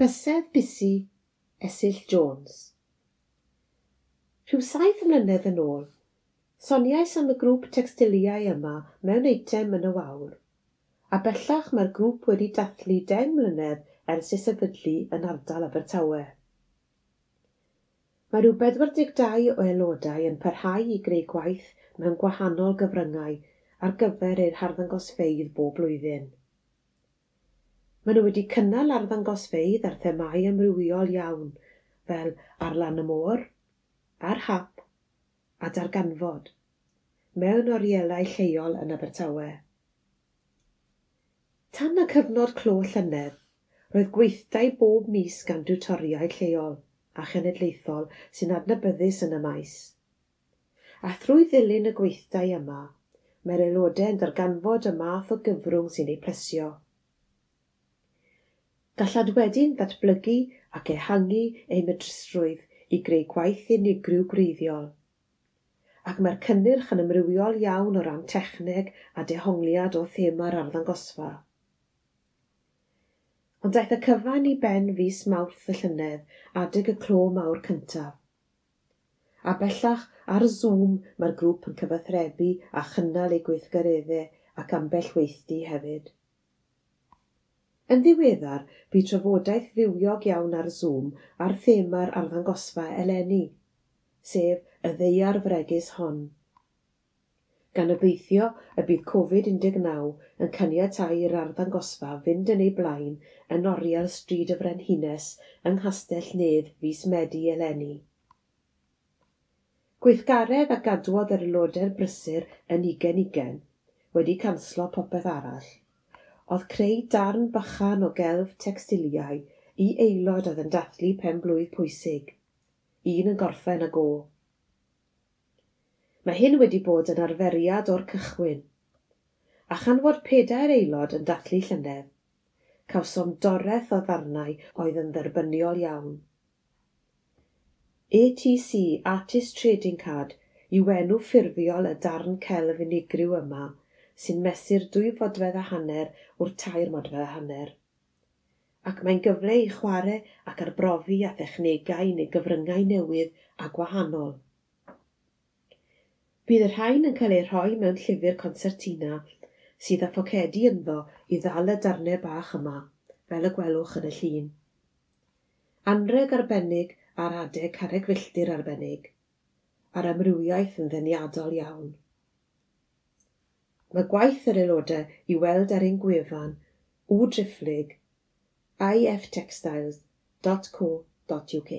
Bysedd busu Esyll Jones. Rhyw saith mlynedd yn ôl, soniais am y grŵp textiliau yma mewn eitem yn y wawr, a bellach mae'r grŵp wedi dathlu 10 mlynedd ers ei sefydlu yn ardal Abertawe. Mae rhyw 42 o aelodau yn parhau i greu gwaith mewn gwahanol gyfryngau ar gyfer eu harddangosfeidd bob blwyddyn. Maen nhw wedi cynnal arddangosfeidd ar themau amrywiol iawn, fel ar lan y môr, ar hap a darganfod, mewn orielau lleol yn Abertawe. Tan y cyfnod clo llynedd, roedd gweithdau bob mis gan diwtoriau lleol a chenedlaethol sy'n adnabyddus yn y maes. A thrwy ddilyn y gweithdau yma, mae'r aelodau'n darganfod y math o gyfrwng sy'n ei plesio – Gallad wedyn ddatblygu ac ehangu ei medrystrwydd i greu gwaith unigryw gwreiddiol. Ac mae'r cynnyrch yn ymrywiol iawn o ran techneg a dehongliad o thema'r arddangosfa. Ond daeth y cyfan i ben fus mawrth y llynedd adeg y clo mawr cyntaf. A bellach ar Zoom mae'r grŵp yn cyfathrebu a chynnal ei gweithgareddau ac ambell weithdi hefyd. Yn ddiweddar, bu trafodaeth fywiog iawn ar Zoom ar thema'r arddangosfa eleni, sef y ddeiar fregus hon. Gan obeithio y bydd Covid-19 yn caniatau i'r arddangosfa fynd yn ei blaen yn oriel stryd y Frenhines yng Nghastell Nedd fus Medi eleni. Gweithgaredd a gadwodd yr aelodau'r brysur yn 2020 wedi canslo popeth arall oedd creu darn bychan o gelf textiliau i aelod oedd yn dathlu penblwydd pwysig. Un yn gorffen y go. Mae hyn wedi bod yn arferiad o'r cychwyn. A chan fod pedair aelod yn dathlu llynedd, cawsom doreth o ddarnau oedd yn dderbyniol iawn. ATC Artist Trading Card yw enw ffurfiol y darn celf unigryw yma – sy'n mesur dwy fodfedd a hanner wrth tair modfedd a hanner. Ac mae'n gyfle i chwarae ac arbrofi a thechnegau neu gyfryngau newydd a gwahanol. Bydd y rhain yn cael ei rhoi mewn llyfr concertina sydd â ffocedi ynddo i ddal y darnau bach yma, fel y gwelwch yn y llun. Anreg arbennig ar adeg carreg filltir arbennig, a'r amrywiaeth yn ddeniadol iawn. Mae gwaith yr aelodau i weld ar ein gwefan www.drifflig.ifTextiles.co.uk